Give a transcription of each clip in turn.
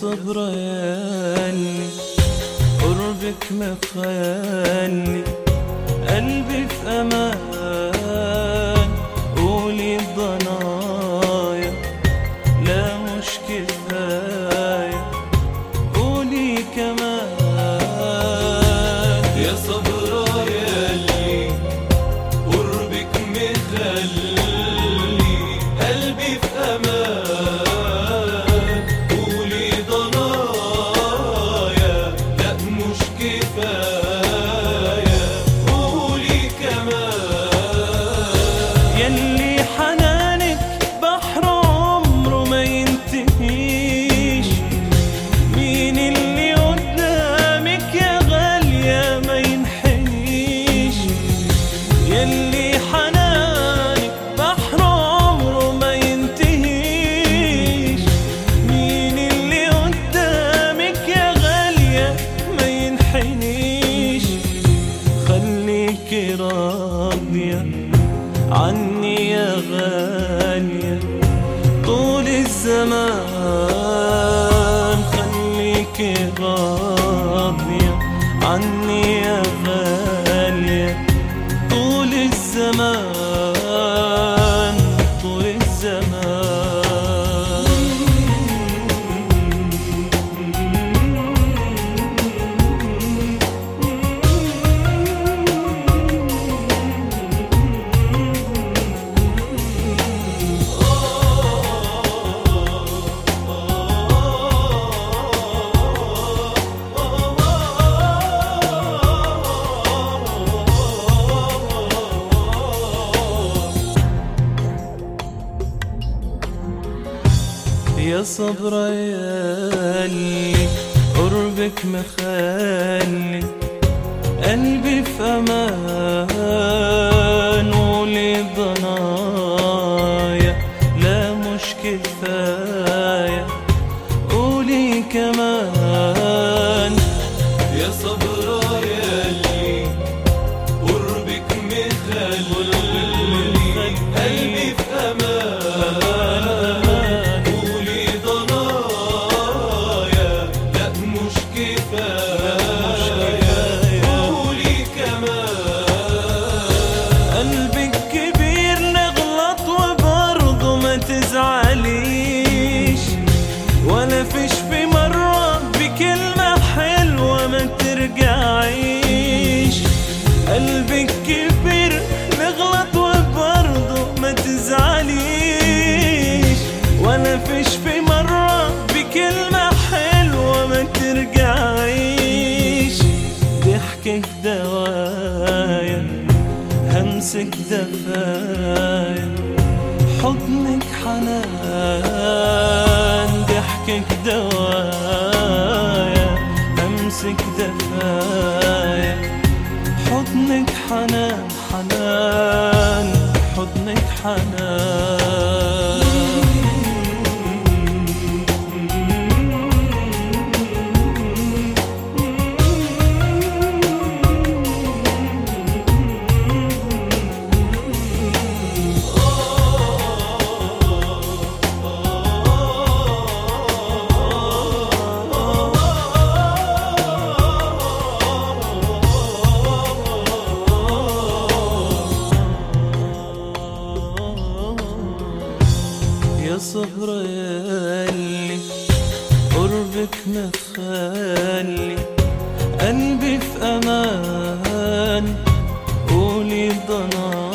صبر يالي قربك مخيالي قلبي في أمان. قولي الضنايا لا مش كفاية. قولي كمان. يا صبرا ياللي قربك مخلي قلبي في أمان. حنانك بحر عمره ما ينتهيش. مين اللي قدامك يا غالية ما ينحنيش؟ يلي حنانك بحر عمره ما ينتهيش. مين اللي قدامك يا غالية ما ينحنيش؟ خليكي راضية. عني يا غالية طول الزمان خليكي راضية عني يا غالية طول الزمان يا صبر يالي قربك مخلي قلبي في أمان ولي ضنايا لا مش كفايه ضحكك دوايا همسك دفايا. حضنك حنان ضحكك دوايا. همسك دفايا. حضنك حنان حنان. حضنك حنان. يا صبر يالي قربك مخلي قلبي في أمان قولي ضنايا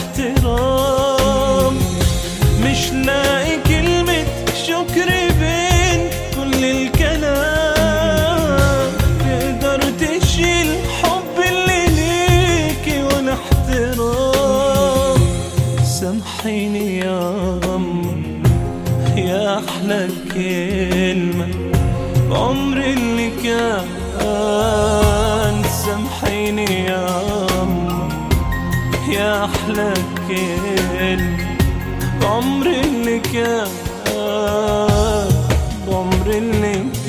احترام. مش لاقي كلمة شكر بين كل الكلام. تقدر تشيل حب اللي ليكي وأنا احترام. سامحيني يا غم يا أحلى كلمة عمري اللي كان. سامحيني يا غم يا أحلى كان عمر اللي كان بعمر اللي كان